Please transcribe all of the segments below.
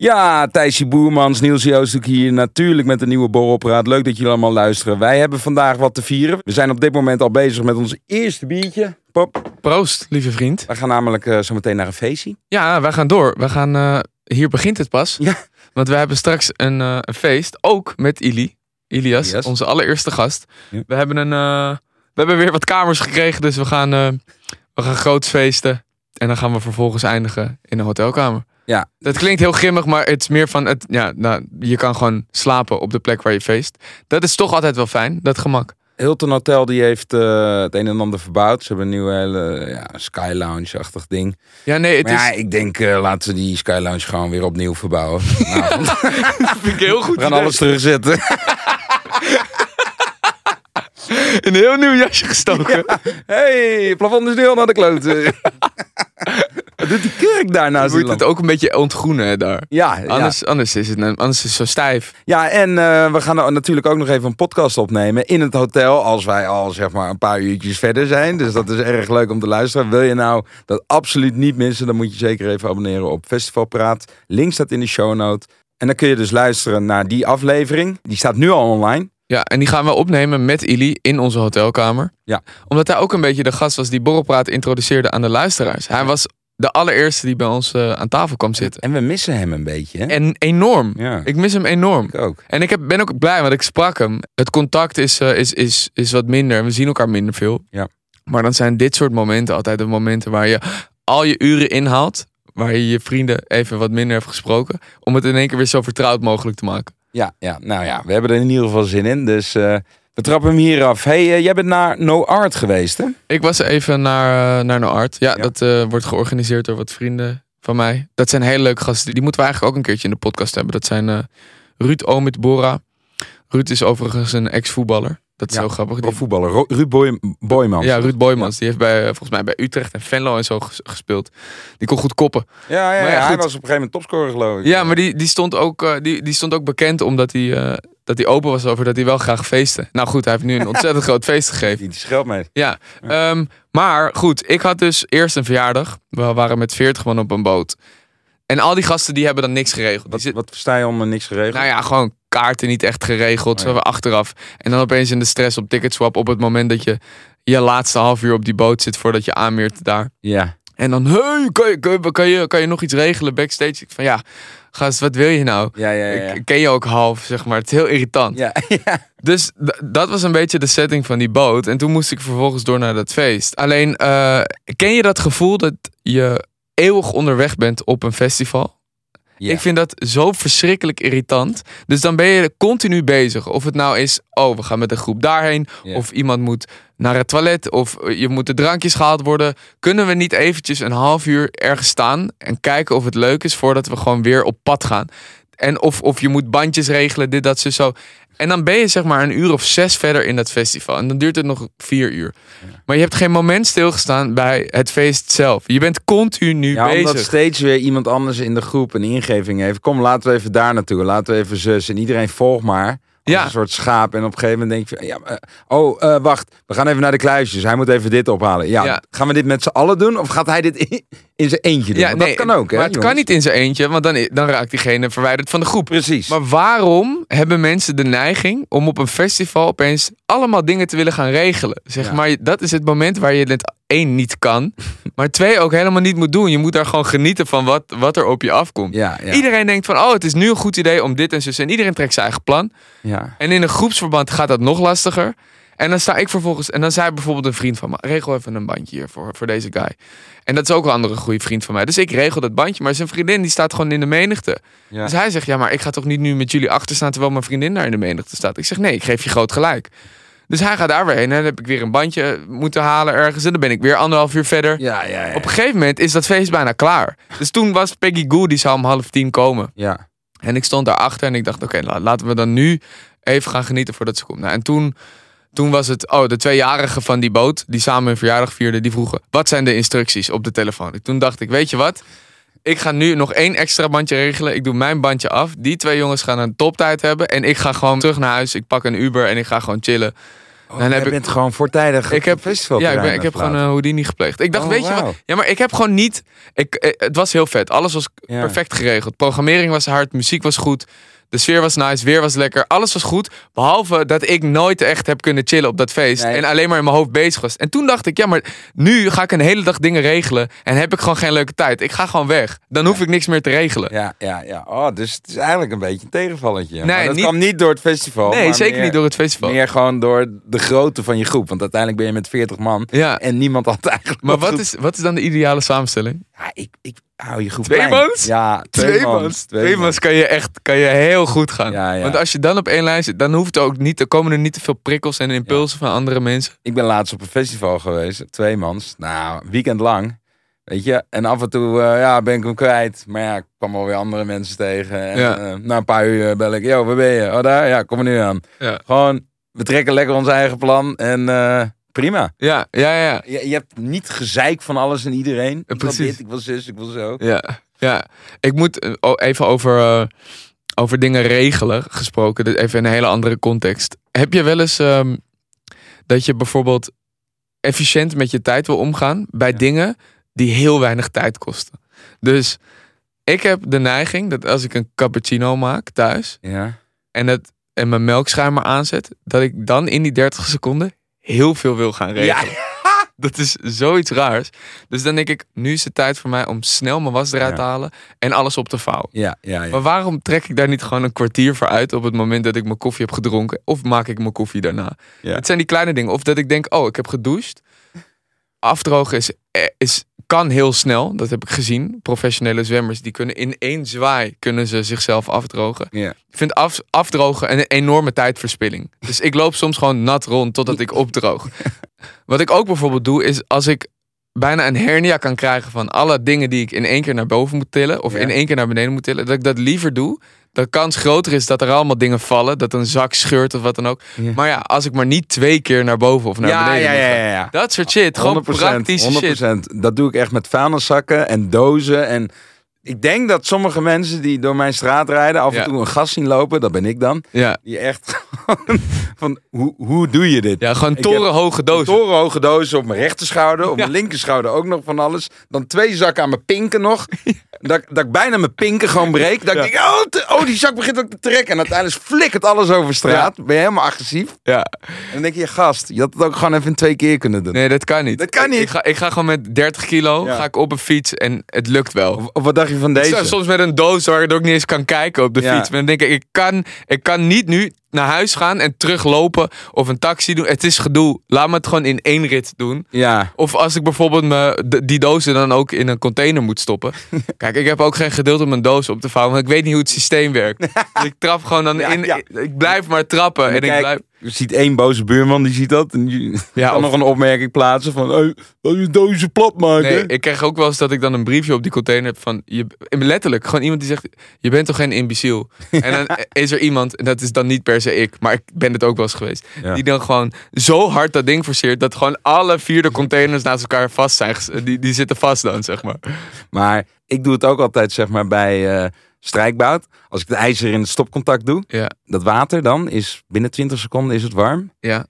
Ja, Thijsje Boermans, Niels Joostuk hier. Natuurlijk met een nieuwe borrelpraat. Leuk dat jullie allemaal luisteren. Wij hebben vandaag wat te vieren. We zijn op dit moment al bezig met ons eerste biertje. Pop. Proost, lieve vriend. We gaan namelijk uh, zo meteen naar een feestje. Ja, wij gaan door. We gaan, uh, hier begint het pas. Ja. Want we hebben straks een, uh, een feest, ook met Ili. Ilias, onze allereerste gast. Ja. We, hebben een, we hebben weer wat kamers gekregen, dus we gaan, we gaan groots feesten. En dan gaan we vervolgens eindigen in een hotelkamer. Ja. Dat klinkt heel grimmig, maar het is meer van, het, ja, nou, je kan gewoon slapen op de plek waar je feest. Dat is toch altijd wel fijn, dat gemak. Hilton Hotel die heeft uh, het een en ander verbouwd. Ze hebben een nieuwe hele ja, Sky Lounge-achtig ding. Ja, nee, het maar is... ja, ik denk uh, laten we die Sky Lounge gewoon weer opnieuw verbouwen. nou, dat vind ik heel goed. we gaan alles terugzetten. een heel nieuw jasje gestoken. Ja. hey, plafond is nu al naar de kloten. Wat doet die kurk daar nou Je moet het ook een beetje ontgroenen daar. Ja, Anders, anders, is het, anders is het zo stijf. Ja, en uh, we gaan natuurlijk ook nog even een podcast opnemen in het hotel. Als wij al zeg maar een paar uurtjes verder zijn. Dus dat is erg leuk om te luisteren. Wil je nou dat absoluut niet missen, dan moet je zeker even abonneren op Festivalpraat. Link staat in de show note. En dan kun je dus luisteren naar die aflevering. Die staat nu al online. Ja, en die gaan we opnemen met Ili in onze hotelkamer. Ja. Omdat hij ook een beetje de gast was die Borrelpraat introduceerde aan de luisteraars. Hij was de allereerste die bij ons uh, aan tafel kwam zitten. En we missen hem een beetje. Hè? En enorm. Ja. Ik mis hem enorm. Ik ook. En ik heb, ben ook blij, want ik sprak hem. Het contact is, uh, is, is, is wat minder. We zien elkaar minder veel. Ja. Maar dan zijn dit soort momenten altijd de momenten waar je al je uren inhaalt. Waar je je vrienden even wat minder heeft gesproken. Om het in één keer weer zo vertrouwd mogelijk te maken. Ja, ja, nou ja, we hebben er in ieder geval zin in. Dus uh, we trappen hem hier af. hey, uh, jij bent naar No Art geweest, hè? Ik was even naar, uh, naar No Art. Ja, ja. dat wordt georganiseerd door wat vrienden van mij. Dat zijn hele leuke gasten. Die moeten we eigenlijk ook een keertje in de podcast hebben. Dat zijn Ruud Omid Bora. Ruud is overigens een ex-voetballer. Dat is ja, heel grappig. Die... voetballer. Ro Ruud Boy Boymans. Ja, Ruud Boymans. Ja. Die heeft bij, volgens mij bij Utrecht en Venlo en zo gespeeld. Die kon goed koppen. Ja, ja, ja, ja hij was op een gegeven moment topscorer geloof ik. Ja, maar die, die, stond, ook, uh, die, die stond ook bekend omdat hij, uh, dat hij open was over dat hij wel graag feestte. Nou goed, hij heeft nu een ontzettend groot feest gegeven. Die scheld mee. Ja, ja. Um, maar goed. Ik had dus eerst een verjaardag. We waren met 40 man op een boot. En al die gasten die hebben dan niks geregeld. Wat, zit... wat versta je onder niks geregeld? Nou ja, gewoon kaarten niet echt geregeld. Oh, ja. Zo achteraf. En dan opeens in de stress op ticketswap op het moment dat je je laatste half uur op die boot zit voordat je aanmeert daar. Ja. En dan, hey, kan je, kan, je, kan, je, kan je nog iets regelen backstage? Ik van ja, gast, wat wil je nou? Ja, ja, ja. Ik ken je ook half, zeg maar. Het is heel irritant. Ja, ja. Dus dat was een beetje de setting van die boot. En toen moest ik vervolgens door naar dat feest. Alleen, uh, ken je dat gevoel dat je eeuwig onderweg bent op een festival? Ik vind dat zo verschrikkelijk irritant. Dus dan ben je continu bezig. Of het nou is, oh, we gaan met een groep daarheen. Of iemand moet naar het toilet. Of je moet de drankjes gehaald worden. Kunnen we niet eventjes een half uur ergens staan en kijken of het leuk is voordat we gewoon weer op pad gaan? En of, of je moet bandjes regelen, dit, dat, zo. En dan ben je zeg maar een uur of zes verder in dat festival. En dan duurt het nog vier uur. Ja. Maar je hebt geen moment stilgestaan bij het feest zelf. Je bent continu ja, bezig. omdat steeds weer iemand anders in de groep een ingeving heeft. Kom, laten we even daar naartoe. Laten we even zus. En iedereen volgt maar. Ja. Een soort schaap. En op een gegeven moment denk je, ja, uh, oh, uh, wacht. We gaan even naar de kluisjes. Hij moet even dit ophalen. Ja, ja. gaan we dit met z'n allen doen? Of gaat hij dit in, in zijn eentje doen? Ja, nee, dat kan ook, hè, Maar het jongens? kan niet in zijn eentje, want dan, dan raakt diegene verwijderd van de groep. Precies. Maar waarom hebben mensen de neiging om op een festival opeens allemaal dingen te willen gaan regelen? Zeg Ja. maar, dat is het moment waar je het één niet kan, maar twee ook helemaal niet moet doen. Je moet daar gewoon genieten van wat, wat er op je afkomt. Ja, ja. Iedereen denkt van, oh, het is nu een goed idee om dit en zo. En iedereen trekt zijn eigen plan. ja. En in een groepsverband gaat dat nog lastiger. En dan sta ik vervolgens, en dan zei bijvoorbeeld een vriend van me: regel even een bandje hier voor, voor deze guy. En dat is ook een andere goede vriend van mij. Dus ik regel dat bandje, maar zijn vriendin die staat gewoon in de menigte. Ja. Dus hij zegt: ja, maar ik ga toch niet nu met jullie achter staan terwijl mijn vriendin daar in de menigte staat. Ik zeg: nee, ik geef je groot gelijk. Dus hij gaat daar weer heen. En dan heb ik weer een bandje moeten halen ergens. En dan ben ik weer anderhalf uur verder. Ja, ja, ja. Op een gegeven moment is dat feest bijna klaar. Dus toen was Peggy Goo, die zou om half tien komen. ja. En ik stond daarachter en ik dacht, oké, la- laten we dan nu even gaan genieten voordat ze komt. Nou, en toen, toen was het, oh, de tweejarigen van die boot, die samen hun verjaardag vierden, die vroegen, wat zijn de instructies op de telefoon? En toen dacht ik, weet je wat? Ik ga nu nog één extra bandje regelen. Ik doe mijn bandje af. Die twee jongens gaan een toptijd hebben. En ik ga gewoon terug naar huis. Ik pak een Uber en ik ga gewoon chillen. Oh, Dan heb ik- bent gewoon voortijdig Ik heb, festival. ja, ik, ben, ik heb gewoon een Houdini gepleegd. Ik dacht, Oh, weet je wat? Ja, maar ik heb gewoon niet... Ik, eh, het was heel vet. Alles was Ja. perfect geregeld. Programmering was hard, muziek was goed. De sfeer was nice, weer was lekker. Alles was goed. Behalve dat ik nooit echt heb kunnen chillen op dat feest. Nee. En alleen maar in mijn hoofd bezig was. En toen dacht ik, ja, maar nu ga ik een hele dag dingen regelen. En heb ik gewoon geen leuke tijd. Ik ga gewoon weg. Dan hoef ik niks meer te regelen. Ja, ja, ja. Oh, dus het is eigenlijk een beetje een tegenvalletje. Nee, maar dat niet- kwam niet door het festival. nee, zeker meer- niet door het festival. Meer gewoon door de grootte van je groep. Want uiteindelijk ben je met 40 man. Ja, En niemand had eigenlijk. maar wat is, wat is dan de ideale samenstelling? Ja, ik, ik hou je mans? Ja, Twee mans. Twee mans kan je echt kan je heel goed gaan. Ja, ja. Want als je dan op één lijn zit, dan hoeft er ook niet, er komen er niet te veel prikkels en impulsen van andere mensen. Ik ben laatst op een festival geweest. Twee mans. Nou, weekend lang. Weet je, en af en toe eh, ja, ben ik hem kwijt. Maar ja, ik kwam alweer andere mensen tegen. En eh, na een paar uur bel ik, yo, waar ben je? Oh, daar? Ja, kom er nu aan. Gewoon, we trekken lekker ons eigen plan. En eh, prima. Ja, ja, ja. Je, je hebt niet gezeik van alles en iedereen. Ik wil dit, ik wil zus, ik wil zo. Ja, ja. Ik moet eh, even over, eh, over dingen regelen gesproken. Even in een hele andere context. Heb je wel eens ehm, dat je bijvoorbeeld efficiënt met je tijd wil omgaan bij dingen die heel weinig tijd kosten? Dus ik heb de neiging dat als ik een cappuccino maak thuis Ja. en, het, en mijn melkschuimer aanzet, dat ik dan in die 30 seconden heel veel wil gaan regelen. Dat is zoiets raars. Dus dan denk ik, nu is het tijd voor mij om snel mijn was eruit Ja. te halen en alles op te vouwen. Ja, ja, ja. Maar waarom trek ik daar niet gewoon een kwartier voor uit op het moment dat ik mijn koffie heb gedronken? Of maak ik mijn koffie daarna? Het zijn die kleine dingen. Of dat ik denk, oh, ik heb gedoucht. Afdrogen is, eh, is, kan heel snel. Dat heb ik gezien. Professionele zwemmers die kunnen in één zwaai kunnen ze zichzelf afdrogen. Ja. Ik vind af, afdrogen een enorme tijdverspilling. Dus ik loop soms gewoon nat rond totdat ik opdroog. Wat ik ook bijvoorbeeld doe, is als ik bijna een hernia kan krijgen van alle dingen die ik in één keer naar boven moet tillen. Of in één keer naar beneden moet tillen. Dat ik dat liever doe. De kans groter is dat er allemaal dingen vallen. Dat een zak scheurt of wat dan ook. Ja. Maar ja, als ik maar niet twee keer naar boven of naar ja, beneden ja, ja, ja. Dat soort shit. Gewoon 100%, praktische shit. 100%. Dat doe ik echt met vuilniszakken en dozen. En ik denk dat sommige mensen die door mijn straat rijden af en toe een gas zien lopen, dat ben ik dan. Ja. Die echt van, hoe, hoe doe je dit? ja, gewoon torenhoge dozen. torenhoge dozen op mijn rechterschouder, op Ja. mijn linkerschouder ook nog van alles. Dan twee zakken aan mijn pinken nog. Dat, dat ik bijna mijn pinken gewoon breek. Dat ik denk, oh, te- oh, die zak begint ook te trekken. En uiteindelijk flikkert alles over straat. Ben je helemaal agressief. Ja. En dan denk je, gast, je had het ook gewoon even in twee keer kunnen doen. Nee, dat kan niet. Dat kan niet. Ik ga, ik ga gewoon met 30 kilo ga ik op een fiets en het lukt wel. Of, of wat dacht je van deze? Soms met een doos waar ik ook niet eens kan kijken op de fiets. Maar dan denk ik, ik kan, ik kan niet nu naar huis gaan en teruglopen of een taxi doen. Het is gedoe. Laat me het gewoon in één rit doen. Ja, Of als ik bijvoorbeeld me, die dozen dan ook in een container moet stoppen. Kijk, ik heb ook geen geduld om mijn doos op te vouwen. Want ik weet niet hoe het systeem werkt. Dus ik trap gewoon dan Ja, in. ja. Ik blijf maar trappen. En, ik kijk, blijf... je ziet één boze buurman, die ziet dat. En die Ja, kan of- nog een opmerking plaatsen van, hey, wil je dozen plat maken? Nee, ik krijg ook wel eens dat ik dan een briefje op die container heb van... Je, letterlijk, gewoon iemand die zegt... Je bent toch geen imbeciel? En dan is er iemand, en dat is dan niet per se ik... Maar ik ben het ook wel eens geweest. Ja. Die dan gewoon zo hard dat ding forceert... dat gewoon alle vier de containers naast elkaar vast zijn. Die, die zitten vast dan, zeg maar. Maar ik doe het ook altijd, zeg maar, bij eh strijkbout. Als ik de ijzer in het stopcontact doe, Ja, dat water dan is binnen 20 seconden is het warm. ja.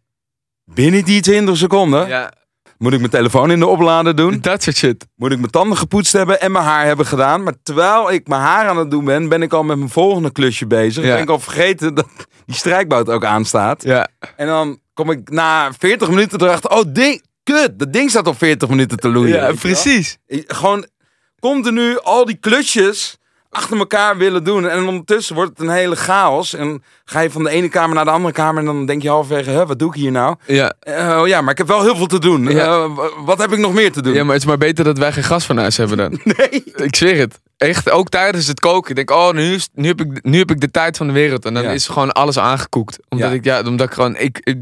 Binnen die 20 seconden ja moet ik mijn telefoon in de oplader doen. dat soort shit. Moet ik mijn tanden gepoetst hebben en mijn haar hebben gedaan. Maar terwijl ik mijn haar aan het doen ben, ben ik al met mijn volgende klusje bezig. Ja. Ben ik al vergeten dat die strijkbout ook aanstaat. Ja, En dan kom ik na 40 minuten erachter. Oh, ding, kut, dat ding staat al 40 minuten te loeien. ja wel? precies. Ik- Gewoon continu al die klusjes achter elkaar willen doen. En ondertussen wordt het een hele chaos. En ga je van de ene kamer naar de andere kamer. En dan denk je halverwege, hè, wat doe ik hier nou? Ja. Eh, oh ja, maar ik heb wel heel veel te doen. Ja. Eh, wat heb ik nog meer te doen? ja, maar het is maar beter dat wij geen gasfornuis hebben dan. Nee. Ik zweer het. Echt, ook tijdens het koken. Ik denk, oh, nu, nu, heb, ik, nu heb ik de tijd van de wereld. En dan Ja. is gewoon alles aangekoekt. Omdat Ja. ik, ja, omdat ik gewoon, ik,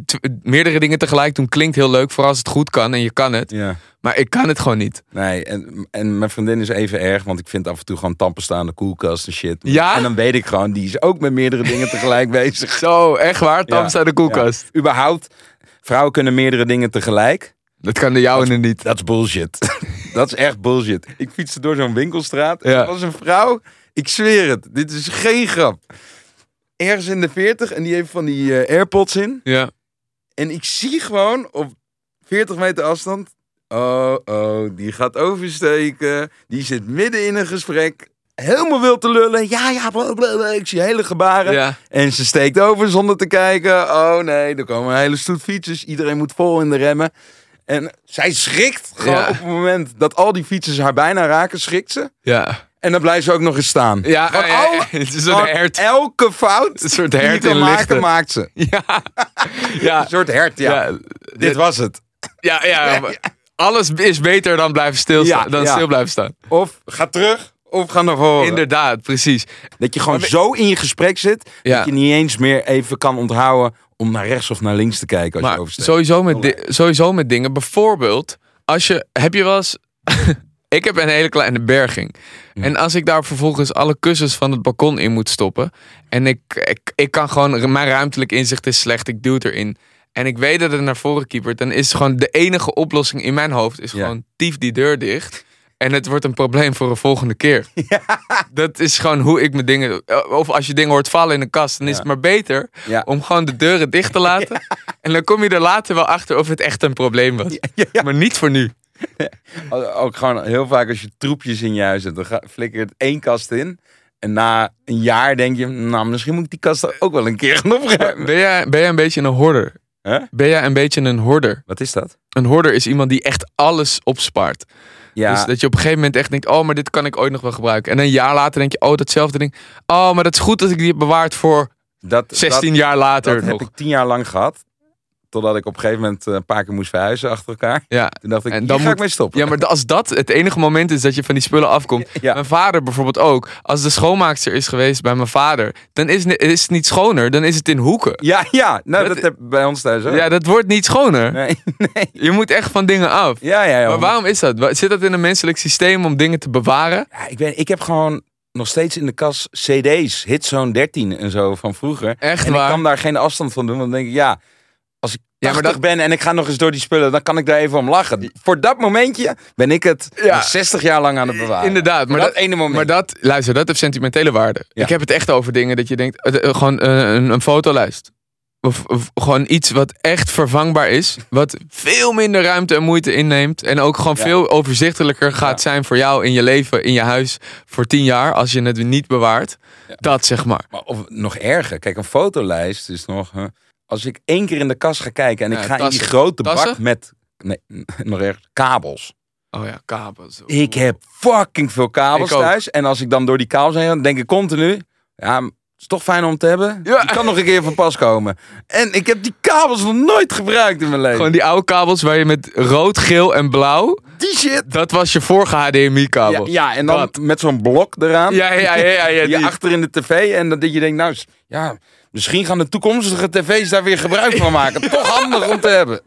meerdere dingen tegelijk doen klinkt heel leuk. Vooral als het goed kan en je kan het. Ja. Maar ik kan het gewoon niet. Nee, en, en mijn vriendin is even erg, want ik vind af en toe gewoon tampen staan de koelkast en shit. Ja? En dan weet ik gewoon, die is ook met meerdere dingen tegelijk bezig. Zo, echt waar? Tam staat de koelkast. Ja. Überhaupt, vrouwen kunnen meerdere dingen tegelijk. Dat kan de jouwe niet. Dat is bullshit. dat is echt bullshit. Ik fietste door zo'n winkelstraat. Ja. Er was een vrouw. Ik zweer het. Dit is geen grap. Ergens in de 40 en die heeft van die eh, AirPods in. Ja. En ik zie gewoon op 40 meter afstand. Oh, oh, die gaat oversteken. Die zit midden in een gesprek. Helemaal wil te lullen. Ja, ja. Ik zie hele gebaren. Ja. En ze steekt over zonder te kijken. Oh nee, er komen een hele stoet fietsers. Iedereen moet vol in de remmen. En zij schrikt gewoon Ja. op het moment dat al die fietsers haar bijna raken, schrikt ze. Ja. En dan blijft ze ook nog eens staan. Ja, Gewoon ja, ja, alle- het is een hert. Elke fout Een soort die je hert maken, maakt ze. Ja. Ja. Een soort hert, ja. Ja. Dit was het. Ja, ja. Alles is beter dan blijven stilstaan. Dan stil blijven staan. Of ga terug, of ga naar voren. Inderdaad, precies. Dat je gewoon zo in je gesprek zit, Ja. dat je niet eens meer even kan onthouden om naar rechts of naar links te kijken als je oversteekt. sowieso met, sowieso met dingen. Bijvoorbeeld, als je, heb je wel eens... ik heb een hele kleine berging. En als ik daar vervolgens alle kussens van het balkon in moet stoppen. En ik, ik, ik kan gewoon, mijn ruimtelijk inzicht is slecht. Ik duw het erin. En ik weet dat het naar voren kiepert. Dan is gewoon de enige oplossing in mijn hoofd. Is Ja. gewoon tief die deur dicht. En het wordt een probleem voor een volgende keer. Dat is gewoon hoe ik mijn dingen... Of als je dingen hoort vallen in een kast. Dan is Ja. het maar beter Ja. om gewoon de deuren dicht te laten. En dan kom je er later wel achter of het echt een probleem was. Maar niet voor nu. Ook gewoon heel vaak als je troepjes in je huis hebt, dan ga- flikker je het één kast in. En na een jaar denk je, nou misschien moet ik die kast ook wel een keer gaan opruimen. Ben jij, ben jij een beetje een hoorder? Huh? Ben jij een beetje een hoorder? Wat is dat? Een hoorder is iemand die echt alles opspaart. Ja, Dus dat je op een gegeven moment echt denkt, oh, maar dit kan ik ooit nog wel gebruiken. En een jaar later denk je, oh, datzelfde ding. Oh, maar dat is goed dat ik die heb bewaard voor dat, 16 dat, jaar later dat nog. heb ik tien jaar lang gehad. Totdat ik op een gegeven moment eh, een paar keer moest verhuizen achter elkaar. Ja. Toen dacht ik, En dan dan ga ik moet- mee stoppen. ja, maar als dat het enige moment is dat je van die spullen afkomt. Ja. Mijn vader bijvoorbeeld ook. Als de schoonmaakster is geweest bij mijn vader, dan is, het- is het niet schoner, dan is het in hoeken. Ja, ja. Nou, Dat- dat, heb bij ons thuis ook. Ja, dat wordt niet schoner. Nee, nee. Je moet echt van dingen af. Ja, ja, ja. Maar waarom is dat? Zit dat in een menselijk systeem om dingen te bewaren? Ja, ik, weet, ik heb gewoon nog steeds in de kas cd's. Hitzone 13 en zo van vroeger. Echt en waar? ik kan daar geen afstand van doen. Want dan denk ik, ja... Ja, 80 maar dat- ben en ik ga nog eens door die spullen... dan kan ik daar even om lachen. Voor dat momentje ben ik het Ja. nog 60 jaar lang aan het bewaren. Inderdaad, maar dat, dat, ene moment. maar dat, luister, dat heeft sentimentele waarde. Ja. Ik heb het echt over dingen dat je denkt, eh, eh, gewoon eh, een, een fotolijst. Of, of gewoon iets wat echt vervangbaar is. Wat veel minder ruimte en moeite inneemt. En ook gewoon Ja. veel overzichtelijker gaat Ja. zijn voor jou in je leven, in je huis. Voor tien jaar, als je het niet bewaart. Dat zeg maar. Maar of nog erger. Kijk, een fotolijst is nog... als ik één keer in de kas ga kijken... en Ja, ik ga in die grote bak met... Nee, nog erger. Kabels. Oh ja, kabels. Ik heb fucking veel kabels Ik ook. thuis. En als ik dan door die kabels heen ga, dan denk ik continu... Ja, het is toch fijn om te hebben. Ja. Die kan nog een keer van pas komen. En ik heb die kabels nog nooit gebruikt in mijn leven. Gewoon die oude kabels waar je met rood, geel en blauw. die shit. Dat was je vorige HDMI-kabel. Ja, ja, en dan met zo'n blok eraan. Ja, ja, ja, ja, ja, die achter in de tv. En dat je denkt, nou, ja, misschien gaan de toekomstige tv's daar weer gebruik van maken. Toch handig om te hebben.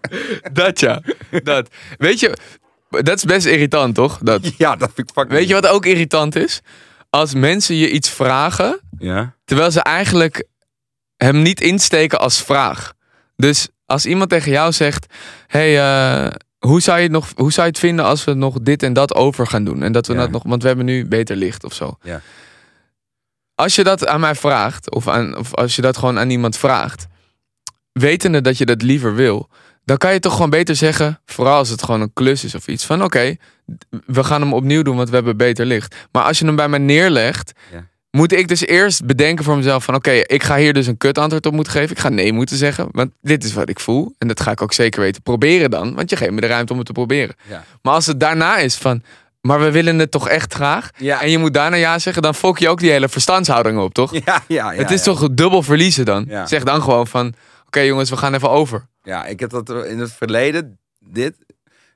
Dat ja. Dat. Weet je, dat is best irritant, toch? Dat. Ja, dat vind ik fucking... Weet je wat ook irritant is? Als mensen je iets vragen, Ja. terwijl ze eigenlijk hem niet insteken als vraag. Dus als iemand tegen jou zegt: hey, eh, hoe, zou je het nog, hoe zou je het vinden als we nog dit en dat over gaan doen? En dat we Ja. dat nog, want we hebben nu beter licht of zo. Ja. Als je dat aan mij vraagt, of, aan, of als je dat gewoon aan iemand vraagt, wetende dat je dat liever wil, dan kan je toch gewoon beter zeggen, vooral als het gewoon een klus is of iets, van oké, we gaan hem opnieuw doen, want we hebben beter licht. Maar als je hem bij mij neerlegt, Ja. moet ik dus eerst bedenken voor mezelf van oké, ik ga hier dus een kut antwoord op moeten geven. Ik ga nee moeten zeggen, want dit is wat ik voel. En dat ga ik ook zeker weten. Proberen dan, want je geeft me de ruimte om het te proberen. Ja. Maar als het daarna is van, maar we willen het toch echt graag. Ja. En je moet daarna ja zeggen, dan fok je ook die hele verstandshouding op, toch? Ja, ja, ja. het is ja. toch dubbel verliezen dan? Zeg dan gewoon van, oké jongens, we gaan even over. Ja, ik heb dat in het verleden, dit,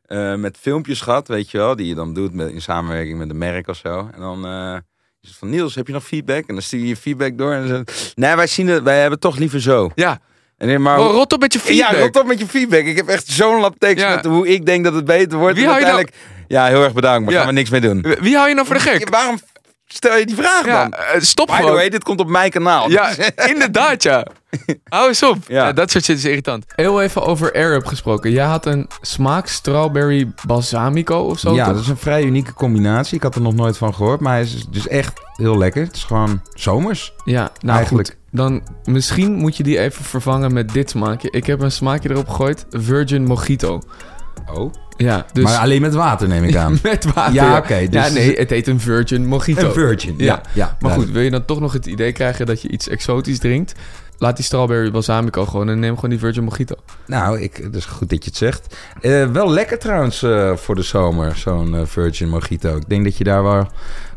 eh, met filmpjes gehad, weet je wel, die je dan doet met, in samenwerking met een merk of zo. En dan eh, is het van, Niels, heb je nog feedback? En dan stuur je je feedback door en dan nee, wij zien het, wij hebben het toch liever zo. Ja, En, maar, Oh, rot op met je feedback. Ja, rot op met je feedback. Ik heb echt zo'n lap tekst Ja. met hoe ik denk dat het beter wordt. Wie En nou- uiteindelijk, ja, heel erg bedankt, maar Ja. gaan we niks mee doen. Wie hou je nou voor de gek? Waarom stel je die vraag Ja, dan? eh, stop By the gewoon. way, dit komt op mijn kanaal. Ja, inderdaad, ja. Hou eens op. Ja. Ja. dat soort shit is irritant. Heel even over Air-Up gesproken. Jij had een smaak strawberry balsamico of zo, ja, toch? dat is een vrij unieke combinatie. Ik had er nog nooit van gehoord, maar hij is dus echt heel lekker. Het is gewoon zomers. Ja, nou Eigenlijk. goed. Dan misschien moet je die even vervangen met dit smaakje. Ik heb een smaakje erop gegooid. Virgin Mojito. Oh. Ja, dus Maar alleen met water neem ik aan. met water. Ja, oké, dus ja, nee, het heet een Virgin Mojito. een virgin. Ja, Ja. ja. Maar goed, wil je dan toch nog het idee krijgen dat je iets exotisch drinkt? Laat die strawberry balsamico gewoon en neem gewoon die Virgin Mojito. Nou, ik, is goed dat je het zegt. Eh, wel lekker trouwens eh, voor de zomer, zo'n eh, Virgin Mojito. Ik denk dat je daar wel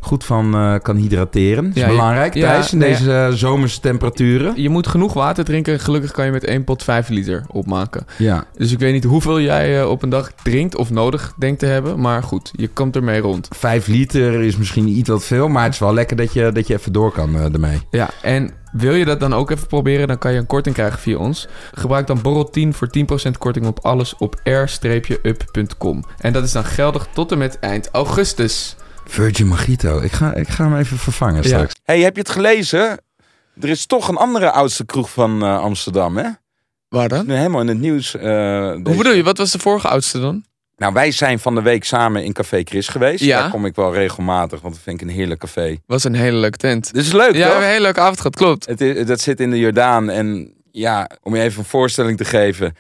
goed van eh, kan hydrateren. Dat is Ja, je- belangrijk, ja, Thijs, in deze eh, zomerse temperaturen. Je moet genoeg water drinken. Gelukkig kan je met één pot 5 liter opmaken. Ja. Dus ik weet niet hoeveel jij eh, op een dag drinkt of nodig denkt te hebben. Maar goed, je komt ermee rond. Vijf liter is misschien iets wat veel, maar het is wel lekker dat je, dat je even door kan ermee. Ja, en wil je dat dan ook even proberen, dan kan je een korting krijgen via ons. Gebruik dan borrel 10 voor 10% korting op alles op r-up.com. En dat is dan geldig tot en met eind augustus. Virgin Mojito, ik ga, ik ga hem even vervangen Ja. straks. hey, heb je het gelezen? Er is toch een andere oudste kroeg van eh, Amsterdam, hè? Waar dan? Nu helemaal in het nieuws. eh, Hoe deze- bedoel je? Wat was de vorige oudste dan? Nou, wij zijn van de week samen in Café Chris geweest. Ja. Daar kom ik wel regelmatig, want dat vind ik een heerlijk café. Was een hele leuke tent. Dit is leuk, Ja, we toch? hebben een hele leuke avond gehad, klopt. Het is, dat zit in de Jordaan. En ja, om je even een voorstelling te geven.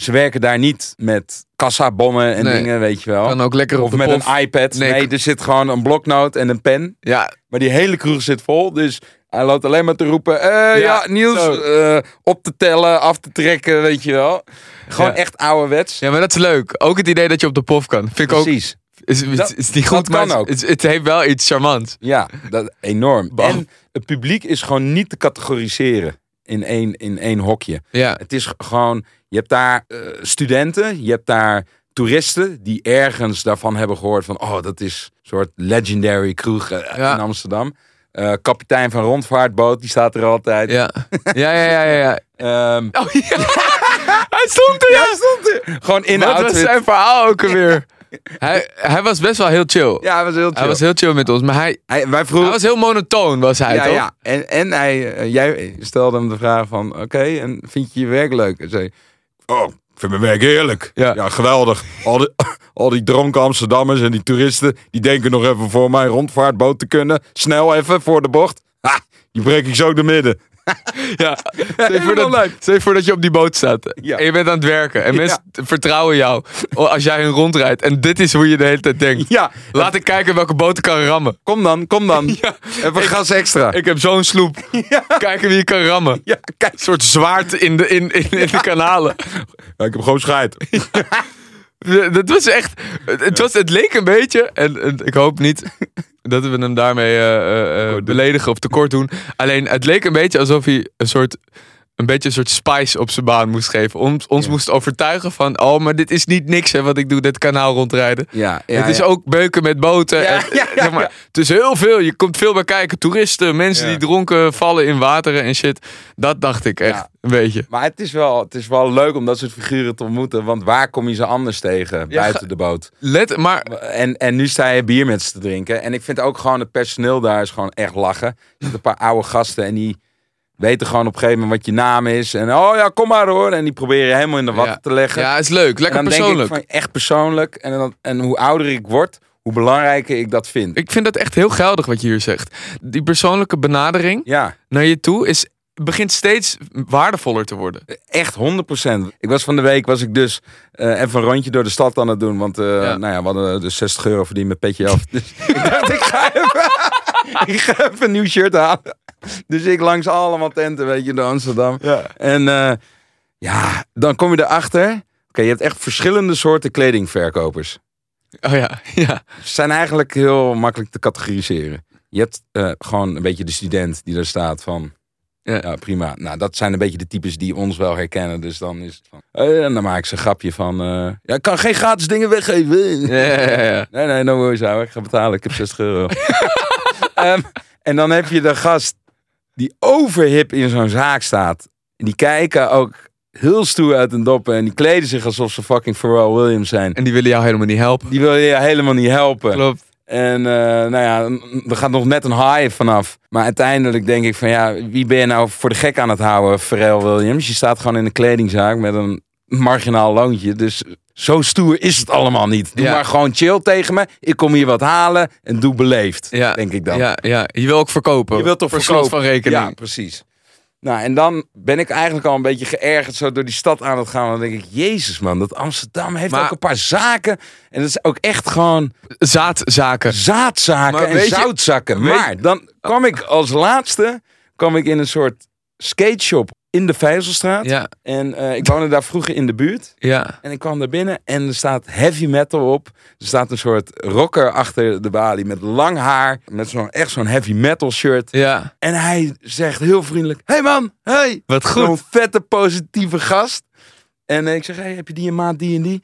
Ze werken daar niet met kassabonnen en Nee. dingen, weet je wel. Kan ook lekker op of de met pof. een iPad. Nee. Nee. er zit gewoon een bloknoot en een pen. Ja, Maar die hele kroeg zit vol. Dus hij loopt alleen maar te roepen. eh, ja, Niels, zo. eh, op te tellen, af te trekken, weet je wel. Gewoon Ja. echt ouderwets. ja, maar dat is leuk. Ook het idee dat je op de pof kan. Vind ik ook. Precies. Is, is, Dat- is niet goed, maar kan het- ook. Het, het heeft wel iets charmants. Ja, dat, enorm. En het publiek is gewoon niet te categoriseren in één, in één hokje. Ja, Het is gewoon, je hebt daar eh, studenten, je hebt daar toeristen die ergens daarvan hebben gehoord van, oh, dat is een soort legendary kroeg eh, Ja. in Amsterdam. Eh, kapitein van rondvaartboot, die staat er altijd. ja. Ja, ja, ja, ja. ja. Ehm, Oh ja. Hij stond er, ja. ja, stond er. Gewoon in de Wat was zijn verhaal ook alweer? Hij, hij was best wel heel chill. Ja, hij was heel chill. Hij was heel chill met ons, maar hij, Hij- wij hij vroegen, was heel monotoon, was hij ja, toch? ja. En, en hij, jij stelde hem de vraag van, oké, en vind je je werk leuk? En zei, oh, ik vind mijn werk heerlijk. Ja. Ja, geweldig. Al die, al die dronken Amsterdammers en die toeristen, die denken nog even voor mijn rondvaartboot te kunnen. Snel even voor de bocht. Ha, die breek ik zo de midden. Ja. Stel je voor dat, stel je voor dat je op die boot staat. Ja. En je bent aan het werken. En Ja. mensen vertrouwen jou als jij hun rondrijdt. En dit is hoe je de hele tijd denkt. Ja, Laat ik kijken welke boot ik kan rammen. kom dan, kom dan. Even gas extra. Ik heb zo'n sloep. Kijken wie ik kan rammen. ja, kijk. Een soort zwaard in de, in, in, in de kanalen. Ja, ik heb gewoon scheid. Dat was echt. Het, was, het leek een beetje. En, en ik hoop niet dat we hem daarmee eh, eh, eh, beledigen of tekort doen. Alleen het leek een beetje alsof hij een soort. Een beetje een soort spice op zijn baan moest geven. Ons, ons Ja. moest overtuigen van. Oh, maar dit is niet niks hè, wat ik doe, dit kanaal rondrijden. Ja, ja, het is ja. ook beuken met boten. Ja, en, zeg maar. Het is heel veel. Je komt veel bij kijken. Toeristen, mensen die dronken vallen in wateren en shit. Dat dacht ik echt een beetje. Maar het is, wel, het is wel leuk om dat soort figuren te ontmoeten. Want waar kom je ze anders tegen buiten de boot? Let, maar En, en nu sta je bier met ze te drinken. En ik vind ook gewoon het personeel daar is gewoon echt lachen. Er zitten een paar oude gasten en die weten gewoon op een gegeven moment wat je naam is. En oh ja, kom maar hoor. En die proberen je helemaal in de watten Ja. te leggen. ja, is leuk. Lekker dan persoonlijk. denk ik van echt persoonlijk. En, dan, en hoe ouder ik word, hoe belangrijker ik dat vind. Ik vind dat echt heel geldig wat je hier zegt. Die persoonlijke benadering Ja, naar je toe is, begint steeds waardevoller te worden. echt 100%. Ik was van de week was ik dus eh, even een rondje door de stad aan het doen. Want eh, Ja. nou ja, we hadden dus 60 euro verdiend met petje af. Dus ik dacht, ik ga even, ik ga even een nieuw shirt halen. Dus ik langs allemaal tenten, weet je, door Amsterdam. Ja. En eh, ja, dan kom je erachter. Oké, je hebt echt verschillende soorten kledingverkopers. Oh ja, ja. Ze zijn eigenlijk heel makkelijk te categoriseren. Je hebt eh, gewoon een beetje de student die daar staat van... Ja. Ja. prima. Nou, dat zijn een beetje de types die ons wel herkennen. Dus dan is het van... eh, en dan maak ik ze een grapje van... ja, ik kan geen gratis dingen weggeven. Ja, ja, ja. Nee, nee, no worries, ouwe. Ik ga betalen. Ik heb 60 euro. Ehm, en dan heb je de gast die overhip in zo'n zaak staat. En die kijken ook heel stoer uit hun doppen. En die kleden zich alsof ze fucking Pharrell Williams zijn. En die willen jou helemaal niet helpen. Die willen je helemaal niet helpen. Klopt. En eh, nou ja, er gaat nog net een high vanaf. Maar uiteindelijk denk ik van ja, wie ben je nou voor de gek aan het houden, Pharrell Williams? Je staat gewoon in een kledingzaak met een marginaal loontje. Dus zo stoer is het allemaal niet. Doe Ja. maar gewoon chill tegen me. Ik kom hier wat halen en doe beleefd, Ja. denk ik dan. Ja, ja, je wil ook verkopen. Je wilt toch verkopen? van rekening. Ja, precies. Nou, en dan ben ik eigenlijk al een beetje geërgerd zo door die stad aan het gaan. Dan denk ik, jezus man, dat Amsterdam heeft Maar- ook een paar zaken. En dat is ook echt gewoon Zaadzaken. zaadzaken Maar en je- zoutzakken. maar dan kwam ik als laatste kwam ik in een soort skateshop in de Vijzelstraat. Ja, En eh, ik woonde daar vroeger in de buurt. ja. En ik kwam daar binnen en er staat heavy metal op. Er staat een soort rocker achter de balie met lang haar. Met zo'n echt zo'n heavy metal shirt. Ja. En hij zegt heel vriendelijk: Hey man, hey. Wat Zo'n goed. vette, positieve gast. En eh, ik zeg: Hey, heb je die een maat, die en die?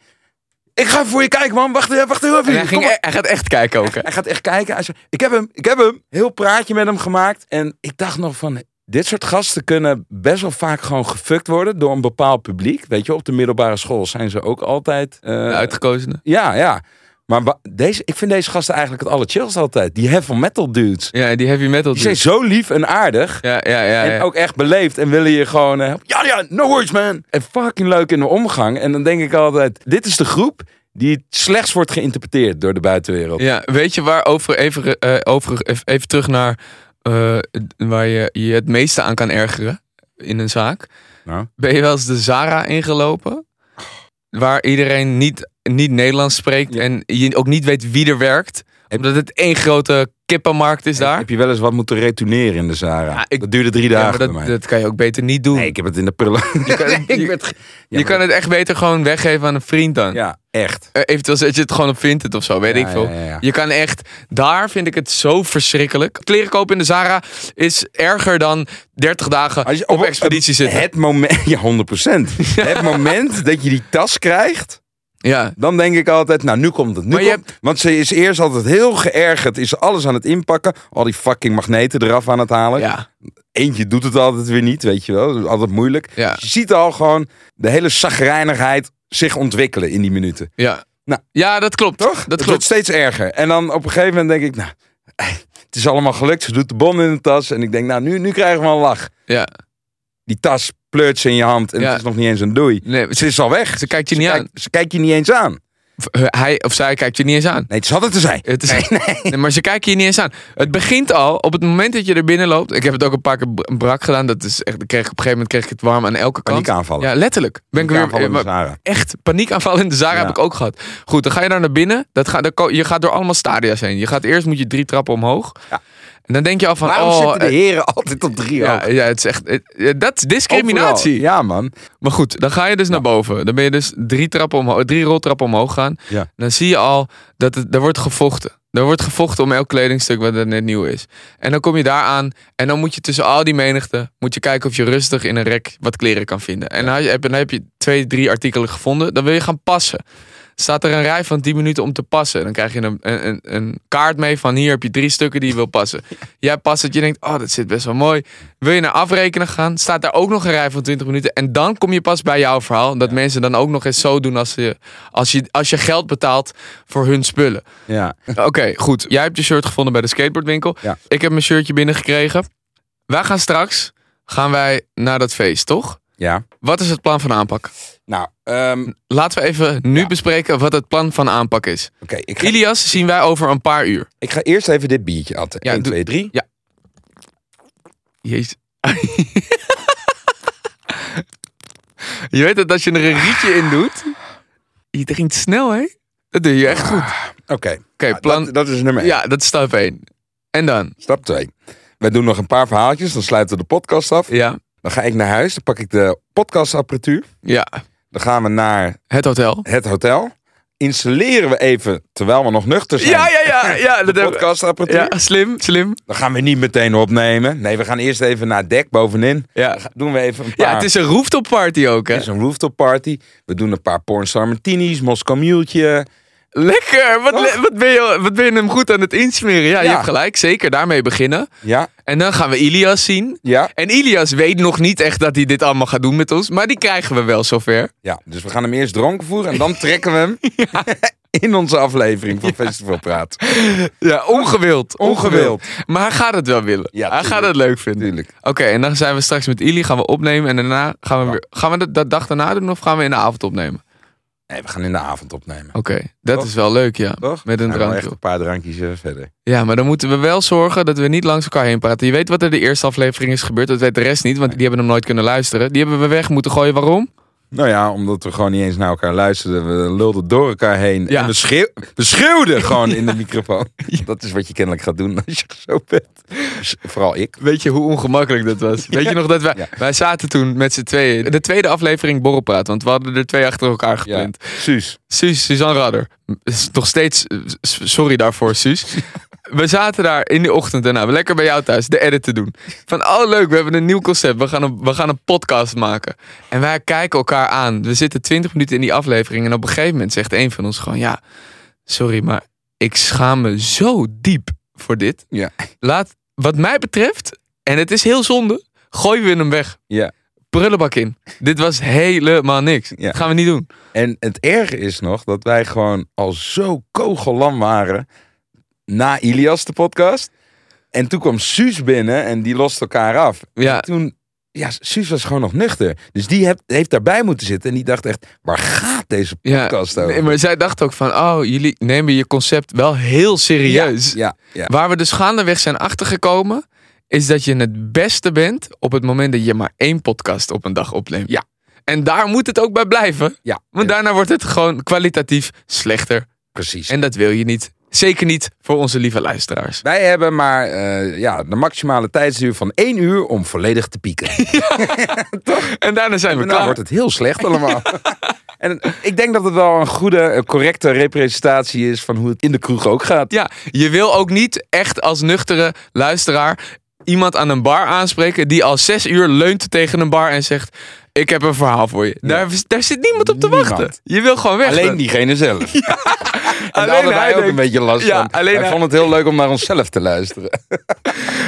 Ik ga voor je kijken, man. Wacht, even, wacht heel even. En hij, ging, e- hij gaat echt kijken ook. hè? Hij gaat echt kijken. Hij Ik heb hem, ik heb hem. Heel praatje met hem gemaakt. En ik dacht nog van. Dit soort gasten kunnen best wel vaak gewoon gefukt worden door een bepaald publiek. Weet je, op de middelbare school zijn ze ook altijd. De uitgekozenen. ja, ja. Maar deze, ik vind deze gasten eigenlijk het allerchillst altijd. Die heavy metal dudes. Ja, die heavy metal. Die zijn dudes. zo lief en aardig. Ja, ja, ja. En ja. ook echt beleefd en willen je gewoon... eh, ja, ja, no worries man. En fucking leuk in de omgang. En dan denk ik altijd, dit is de groep die slechts wordt geïnterpreteerd door de buitenwereld. Ja, weet je waar over, even, eh, over, even terug naar eh, waar je je het meeste aan kan ergeren in een zaak. Nou? Ben je wel eens de Zara ingelopen? Waar iedereen niet, niet Nederlands spreekt Ja. en je ook niet weet wie er werkt. Omdat het één grote kippenmarkt is daar. Heb je wel eens wat moeten retourneren in de Zara? Ja, ik- dat duurde drie Ja, dagen bij dat, mij. dat kan je ook beter niet doen. Nee, ik heb het in de prullen. Je kan, Nee, ik werd kan het echt beter gewoon weggeven aan een vriend dan. Ja, echt. Eh, Eventueel zet je het gewoon op Vinted of zo, weet Ja, ik veel. ja, ja, ja. Je kan echt, daar vind ik het zo verschrikkelijk. Kleren kopen in de Zara is erger dan 30 dagen Als je op expeditie zitten. Het moment, ja, 100%. Het moment dat je die tas krijgt, Ja, dan denk ik altijd, nou, nu komt het. Nu je komt, Want ze is eerst altijd heel geërgerd, is alles aan het inpakken, al die fucking magneten eraf aan het halen. ja, Eentje doet het altijd weer niet, weet je wel. Dat is altijd moeilijk. ja, Dus je ziet al gewoon de hele zagrijnigheid zich ontwikkelen in die minuten. ja. Nou. ja, dat klopt. Toch? Dat het wordt klopt. steeds erger. En dan op een gegeven moment denk ik, nou, eh, het is allemaal gelukt. Ze doet de bon in de tas. En ik denk, nou, nu, nu krijgen we een lach. Ja. Die tas pleurt ze in je hand en Ja. het is nog niet eens een doei. Nee, Ze is al weg. ze kijkt je Ze niet aan. kijkt, ze kijkt je niet eens aan. Eh, Hij of zij kijkt je niet eens aan. Nee, het is altijd te zijn. Het is, nee, maar ze kijken je niet eens aan. Het begint al op het moment dat je er binnen loopt. Ik heb het ook een paar keer brak gedaan. Dat is echt, ik kreeg, op een gegeven moment kreeg ik het warm aan elke kant. Paniekaanvallen. Ja, letterlijk. Ben ik weer, Paniekaanvallen in de Zara. echt paniekaanval in de Zara Ja. heb ik ook gehad. Goed, dan ga je daar naar binnen. Dat ga, je gaat door allemaal stadia's heen. Je gaat eerst moet je drie trappen omhoog. Ja. En dan denk je al van, Waarom oh, zitten de eh, heren altijd op drie ja, ook? ja, het is echt, het- eh, dat is discriminatie. Overal. Ja, man. Maar goed, dan ga je dus naar boven. Dan ben je dus drie, trappen omhoog, drie roltrappen omhoog gaan. Ja. Dan zie je al dat het, er wordt gevochten. Er wordt gevochten om elk kledingstuk wat er net nieuw is. En dan kom je daar aan en dan moet je tussen al die menigte... moet je kijken of je rustig in een rek wat kleren kan vinden. En dan heb, dan heb je twee, drie artikelen gevonden. Dan wil je gaan passen. Staat er een rij van 10 minuten om te passen. Dan krijg je een, een, een- kaart mee van hier heb je drie stukken die je wil passen. Jij past het, je denkt, oh dat zit best wel mooi. Wil je naar afrekenen gaan, staat daar ook nog een rij van 20 minuten. En dan kom je pas bij jouw verhaal. Dat mensen dan ook nog eens zo doen als je, als, je, als je geld betaalt voor hun spullen. Ja. Oké, goed. Jij hebt je shirt gevonden bij de skateboardwinkel. Ja. Ik heb mijn shirtje binnengekregen. Wij gaan straks gaan wij naar dat feest, toch? Ja. Wat is het plan van aanpak? Nou, ehm, Laten we even nu Ja. bespreken wat het plan van aanpak is. oké. ik, ga, Ilias zien wij over een paar uur. ik ga eerst even dit biertje atten. Ja, 1, doe- 2, 3. Jezus. je weet dat als je er een rietje in doet, je drinkt snel, hè? Dat doe je echt goed. Oké. Oké, Nou, plan. dat, dat is nummer 1. Ja, dat is stap 1. En dan? Stap 2. Wij doen nog een paar verhaaltjes. Dan sluiten we de podcast af. Ja, Dan ga ik naar huis. Dan pak ik de podcastapparatuur. ja. Dan gaan we naar Het hotel. het hotel. Installeren we even, terwijl we nog nuchter zijn, Ja, ja, ja. ja de podcastapparatuur. Ja, slim, slim. Dan gaan we niet meteen opnemen. Nee, we gaan eerst even naar het dek bovenin. Ja. Dan doen we even een paar... Ja, het is een rooftop party ook, hè? Het is een rooftop party. We doen een paar pornstar martinis, Moscow Muletje. Lekker! Wat, le- wat, ben je, wat ben je hem goed aan het insmeren? Ja, je Ja. hebt gelijk. Zeker daarmee beginnen. Ja, En dan gaan we Ilias zien. ja, En Ilias weet nog niet echt dat hij dit allemaal gaat doen met ons. Maar die krijgen we wel zover. ja. Dus we gaan hem eerst dronken voeren en dan trekken we hem in onze aflevering van Festival Praat. Ja, ongewild. Ongewild. Maar hij gaat het wel willen. Ja, hij gaat tuurlijk. het leuk vinden. Tuurlijk. Oké, en dan zijn we straks met Ili, gaan we opnemen en daarna gaan we weer. Gaan we dat, dat dag daarna doen of gaan we in de avond opnemen? Nee, we gaan in de avond opnemen. Oké, dat Toch? is wel leuk, ja. Toch? Met een drankje. echt een paar drankjes eh, verder. Ja, maar dan moeten we wel zorgen dat we niet langs elkaar heen praten. Je weet wat er de eerste aflevering is gebeurd, dat weet de rest niet, want die hebben hem nooit kunnen luisteren. Die hebben we weg moeten gooien. Waarom? Nou ja, omdat we gewoon niet eens naar elkaar luisterden. We lulden door elkaar heen. Ja. En we, schreeuw, we schreeuwden gewoon in de microfoon. Dat is wat je kennelijk gaat doen als je zo bent. Dus vooral ik. Weet je hoe ongemakkelijk dat was? Weet je nog dat wij, wij zaten toen met z'n tweeën. De tweede aflevering borrelpraat, want we hadden er twee achter elkaar gepland. Suus. Suus, Suzanne Radder. Nog steeds, sorry daarvoor, Suus. We zaten daar in de ochtend daarna, lekker bij jou thuis, de edit te doen. Van, oh leuk, we hebben een nieuw concept. We gaan een, we gaan een podcast maken. En wij kijken elkaar aan. We zitten 20 minuten in die aflevering. En op een gegeven moment zegt een van ons gewoon, ja, sorry, maar ik schaam me zo diep voor dit. Ja. Laat, wat mij betreft, en het is heel zonde, gooien we hem weg. Ja. Prullenbak in. Dit was helemaal niks. Ja. Dat gaan we niet doen. En het erge is nog dat wij gewoon al zo kogellam waren na Ilias, de podcast. En toen kwam Suus binnen en die lost elkaar af. Ja. En toen, ja, Suus was gewoon nog nuchter. Dus die heeft, heeft daarbij moeten zitten. En die dacht echt, waar gaat deze podcast over? nee, maar zij dacht ook van, oh, jullie nemen je concept wel heel serieus. Ja, ja. Waar we dus gaandeweg zijn achtergekomen, is dat je het beste bent op het moment dat je maar één podcast op een dag opneemt. Ja. En daar moet het ook bij blijven. ja. Want Ja, daarna wordt het gewoon kwalitatief slechter. precies. En dat wil je niet. Zeker niet voor onze lieve luisteraars. Wij hebben maar eh, ja, de maximale tijdsduur van één uur om volledig te pieken. En daarna zijn we En dan klaar. wordt het heel slecht allemaal. en ik denk dat het wel een goede, eh, correcte representatie is van hoe het in de kroeg ook gaat. Ja, je wil ook niet echt als nuchtere luisteraar iemand aan een bar aanspreken die al zes uur leunt tegen een bar en zegt: Ik heb een verhaal voor je. Daar, daar zit niemand op te Niemand. wachten. Je wil gewoon weg. Alleen diegene zelf. En daar Alleen wij ook denkt- een beetje last Ja, van. alleen hij- vonden het heel leuk om naar onszelf te luisteren. Hé,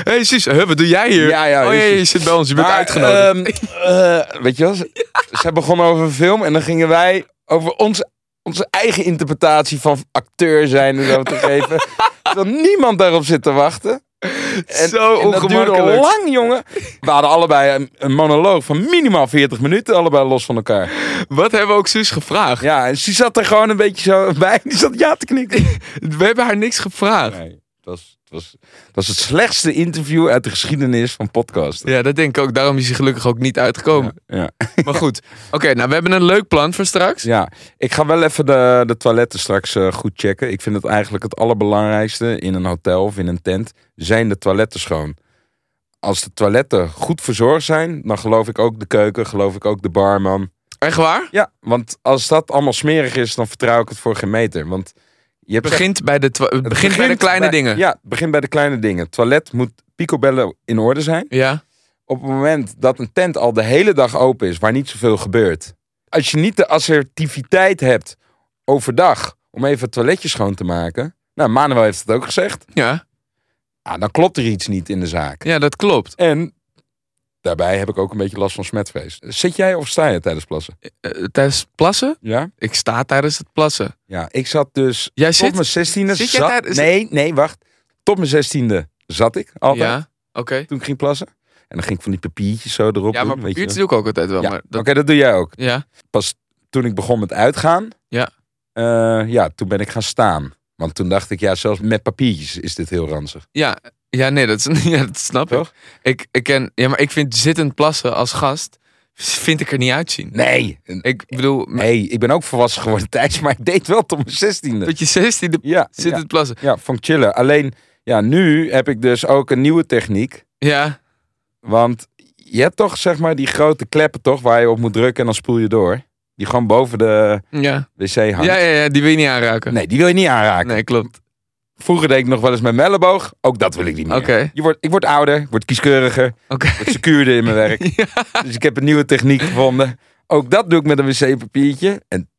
hey, Suus, huh, wat doe jij hier? Ja, ja, oh ja, je zit bij ons, je bent Maar, uitgenodigd. ehm, eh, weet je wel, ze, ze begonnen over een film en dan gingen wij over onze, onze eigen interpretatie van acteur zijn en zo te geven. Terwijl niemand daarop zit te wachten. En, Zo en dat duurde ongemakkelijk. lang, jongen. We hadden allebei een, een monoloog van minimaal 40 minuten, allebei los van elkaar. Wat hebben we ook Suus gevraagd? Ja, en ze zat er gewoon een beetje zo bij. Die zat ja te knikken. We hebben haar niks gevraagd. Nee, het was, was, het was het slechtste interview uit de geschiedenis van podcasten. Ja, dat denk ik ook. Daarom is hij gelukkig ook niet uitgekomen. Ja. Maar goed. Oké, nou, we hebben een leuk plan voor straks. Ja, ik ga wel even de, de toiletten straks eh, goed checken. Ik vind het eigenlijk het allerbelangrijkste in een hotel of in een tent, zijn de toiletten schoon. Als de toiletten goed verzorgd zijn, dan geloof ik ook de keuken, geloof ik ook de barman. Echt waar? Ja, want als dat allemaal smerig is, dan vertrouw ik het voor geen meter. Want je begint bij de, het begint bij de kleine bij- dingen. Ja, begint bij de kleine dingen. Toilet moet picobellen in orde zijn. ja. op het moment dat een tent al de hele dag open is, waar niet zoveel gebeurt. Als je niet de assertiviteit hebt overdag om even het toiletje schoon te maken. Nou, Manuel heeft het ook gezegd. Ja. Ah, dan klopt er iets niet in de zaak. ja, dat klopt. En daarbij heb ik ook een beetje last van smetvrees. Zit jij of sta je tijdens plassen? Eh, tijdens plassen? Ja? Ik sta tijdens het plassen. Ja, ik zat dus Jij tot zit? mijn zestiende. zit jij zat- tijdens- Nee, nee, wacht. Tot mijn zestiende zat ik altijd. Ja. Oké. Toen ik ging plassen. En dan ging ik van die papiertjes zo erop Ja, maar doen, weet je papiertjes doe ik ook altijd wel. Ja, Oké, dat, dat doe jij ook. ja. pas toen ik begon met uitgaan, Ja. eh, ja, toen ben ik gaan staan. Want toen dacht ik, ja, zelfs met papiertjes is dit heel ranzig. Ja. Ja, nee, dat, is, ja, dat snap Toch? ik. Ik, ik ken, ja, maar ik vind zittend plassen als gast, vind ik er niet uitzien. Nee, Ik bedoel, nee, ik ben ook volwassen geworden Thijs, maar ik deed wel tot mijn zestiende. dat je 16 Ja, zittend ja, plassen. ja, ik chillen. Alleen, ja, nu heb ik dus ook een nieuwe techniek. Ja. Want je hebt toch, zeg maar, die grote kleppen toch, waar je op moet drukken en dan spoel je door. Die gewoon boven de Ja. wc hangt. Ja, ja, ja, die wil je niet aanraken. Nee, die wil je niet aanraken. Nee, klopt. Vroeger deed ik nog wel eens met mijn elleboog. Ook dat wil ik niet meer. Oké. Je wordt, ik word ouder, ik word kieskeuriger. Oké. Ik secuurde in mijn werk. Dus ik heb een nieuwe techniek gevonden. Ook dat doe ik met een wc-papiertje. En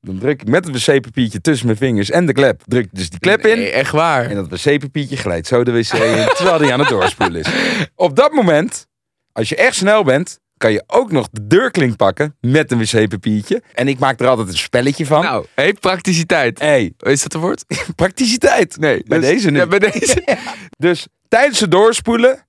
Dan druk ik met het wc-papiertje tussen mijn vingers en de klep. Druk dus die klep in. Nee, echt waar. En dat wc-papiertje glijdt zo de wc in, terwijl die aan het doorspoelen is. Op dat moment, als je echt snel bent, kan je ook nog de deurklink pakken met een wc-papiertje. En ik maak er altijd een spelletje van. Nou, hey, prakticiteit. hey, Is dat een woord? prakticiteit. Nee. Bij dus- deze niet. Ja, bij deze. Dus tijdens het doorspoelen,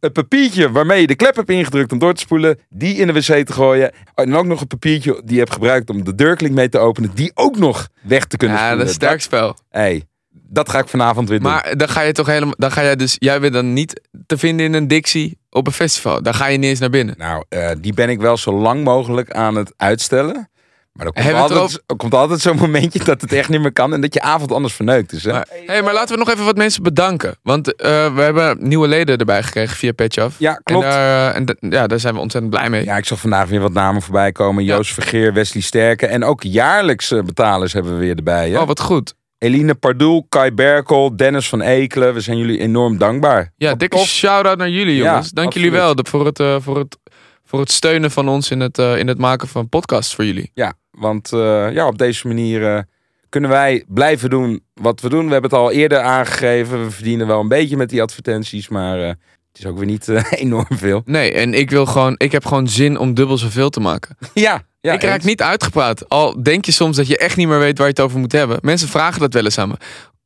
het papiertje waarmee je de klep hebt ingedrukt om door te spoelen, die in de wc te gooien. En ook nog het papiertje die je hebt gebruikt om de deurklink mee te openen, die ook nog weg te kunnen Ja, spoelen. dat is een sterk spel. Dat, hey, dat ga ik vanavond weer doen. Maar dan ga je toch helemaal. Dan ga jij dus. Jij bent dan niet te vinden in een Dixie op een festival. Dan ga je niet eens naar binnen. Nou, eh, die ben ik wel zo lang mogelijk aan het uitstellen. Maar er komt, Hebben altijd, er komt altijd zo'n momentje dat het echt niet meer kan en dat je avond anders verneukt is. Hè? Maar, hey, maar laten we nog even wat mensen bedanken. Want eh, we hebben nieuwe leden erbij gekregen via Petjaf. ja, klopt. En, daar, en da- ja, daar zijn we ontzettend blij mee. Ja, ik zag vandaag weer wat namen voorbij komen. Joost Vergeer, Wesley Sterken. En ook jaarlijkse betalers hebben we weer erbij. Hè? Oh, wat goed. Eline Pardoel, Kai Berkel, Dennis van Ekelen. We zijn jullie enorm dankbaar. Ja, Wat dikke tof. shout-out naar jullie, Ja, jongens. Dank jullie wel voor het, eh, voor, het, voor het steunen van ons in het, eh, in het maken van podcasts voor jullie. Ja, want eh, ja, op deze manier kunnen wij blijven doen wat we doen. We hebben het al eerder aangegeven. We verdienen wel een beetje met die advertenties, maar het is ook weer niet enorm veel. Nee, en ik wil gewoon, ik heb gewoon zin om dubbel zoveel te maken. Ja, ja ik raak eens. niet uitgepraat. Al denk je soms dat je echt niet meer weet waar je het over moet hebben. Mensen vragen dat wel eens aan me.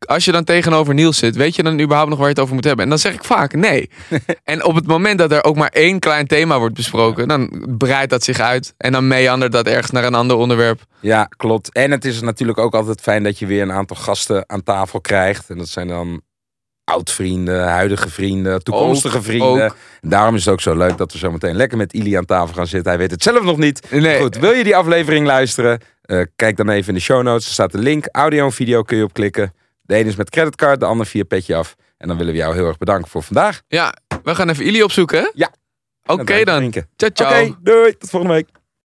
Als je dan tegenover Niels zit, weet je dan überhaupt nog waar je het over moet hebben? En dan zeg ik vaak nee. en op het moment dat er ook maar één klein thema wordt besproken, dan breidt dat zich uit. En dan meandert dat ergens naar een ander onderwerp. Ja, klopt. En het is natuurlijk ook altijd fijn dat je weer een aantal gasten aan tafel krijgt. En dat zijn dan oud-vrienden, huidige vrienden, toekomstige Ook, vrienden. ook. Daarom is het ook zo leuk dat we zo meteen lekker met Ili aan tafel gaan zitten. Hij weet het zelf nog niet. Nee. Goed, wil je die aflevering luisteren? Eh, kijk dan even in de show notes. Er staat de link. Audio en video kun je op klikken. De ene is met creditcard, de ander via Petje Af. En dan willen we jou heel erg bedanken voor vandaag. Ja, we gaan even Ili opzoeken, hè? Ja. Oké dan. Ciao, ciao. Oké, doei. Tot volgende week.